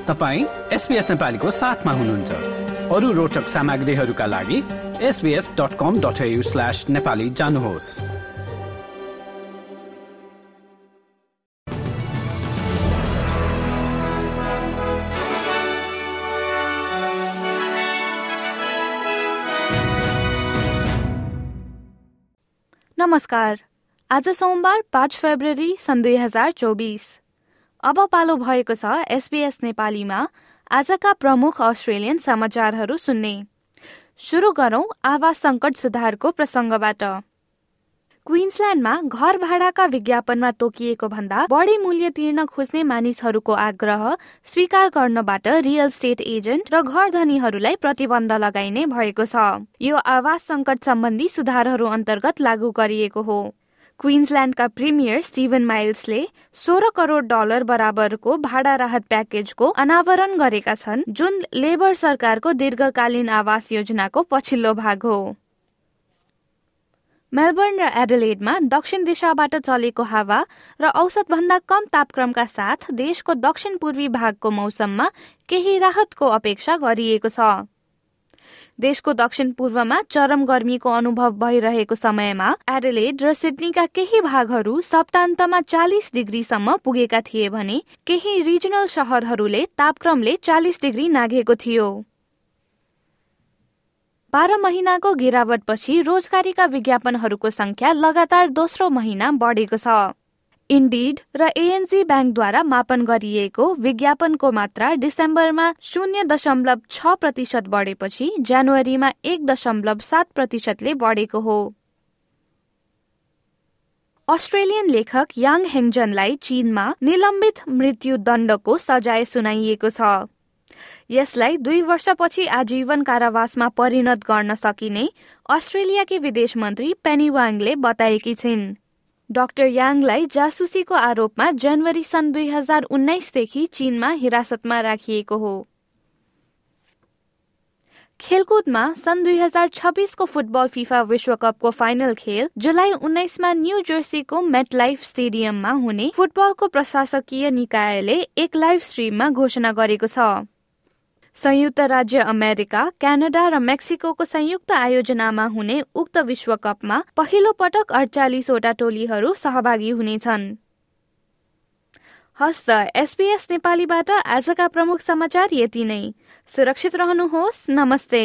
तपाईँ एसपिएस नेपालीको साथमा हुनुहुन्छ। अरू रोचक सामग्रीहरूका लागि SBS dot com dot slash Nepali जानुहोस्। नमस्कार। आज सोमबार पाँच फेब्रुअरी सन् दुई हजार चौबिस। अब पालो भएको छ एसबीएस नेपालीमा। आजका प्रमुख अस्ट्रेलियन समाचारहरू सुन्ने। सुरु गरौं आवास संकट सुधारको प्रसङ्गबाट। क्विन्सल्याण्डमा घर भाडाका विज्ञापनमा तोकिएको भन्दा बढी मूल्य तिर्न खोज्ने मानिसहरूको आग्रह स्वीकार गर्नबाट रियल स्टेट एजेन्ट र घर धनीहरूलाई प्रतिबन्ध लगाइने भएको छ। यो आवास संकट सम्बन्धी सुधारहरू अन्तर्गत लागू गरिएको हो। क्विन्सल्याण्डका प्रिमियर स्टिभन माइल्सले सोह्र करोड डलर बराबरको भाडा राहत प्याकेजको अनावरण गरेका छन् जुन लेबर सरकारको दीर्घकालीन आवास योजनाको पछिल्लो भाग हो। मेलबर्न र एडलेडमा दक्षिण दिशाबाट चलेको हावा र औसतभन्दा कम तापक्रमका साथ देशको दक्षिण पूर्वी भागको मौसममा केही राहतको अपेक्षा गरिएको छ। देशको दक्षिण पूर्वमा चरम गर्मीको अनुभव भइरहेको समयमा एडलेड र सिडनीका केही भागहरू सप्तान्तमा चालिस डिग्रीसम्म पुगेका थिए भने केही रिजनल शहरहरूले तापक्रमले चालिस डिग्री नाघेको थियो। बाह्र महिनाको गिरावटपछि रोजगारीका विज्ञापनहरूको संख्या लगातार दोस्रो महिना बढेको छ। इन्डिड र एएनजी ब्याङ्कद्वारा मापन गरिएको विज्ञापनको मात्रा डिसेम्बरमा शून्य दशमलव छ प्रतिशत बढेपछि जनवरीमा एक दशमलव सात प्रतिशतले बढेको हो। अस्ट्रेलियन लेखक याङ हेङ्जनलाई चीनमा निलम्बित मृत्युदण्डको सजाय सुनाइएको छ। यसलाई दुई वर्षपछि आजीवन कारावासमा परिणत गर्न सकिने अस्ट्रेलियाकी विदेश मन्त्री पेनी वाङले बताएकी छिन्। डाक्टर याङलाई जासुसीको आरोपमा जनवरी सन् दुई हजार उन्नाइसदेखि चीनमा हिरासतमा राखिएको हो। खेलकुदमा सन् दुई हजार छब्बिसको फुटबल फिफा विश्वकपको फाइनल खेल जुलाई उन्नाइसमा न्यू जर्सीको मेटलाइफ स्टेडियममा हुने फुटबलको प्रशासकीय निकायले एक लाइभ स्ट्रिममा घोषणा गरेको छ। संयुक्त राज्य अमेरिका क्यानाडा र मेक्सिको संयुक्त आयोजनामा हुने उक्त विश्वकपमा पहिलो पटक अडचालिसवटा टोलीहरू सहभागी हुनेछन्। हस्त एसपीएस नेपालीबाट आजका प्रमुख समाचार यति नै। सुरक्षित रहनुहोस्। नमस्ते।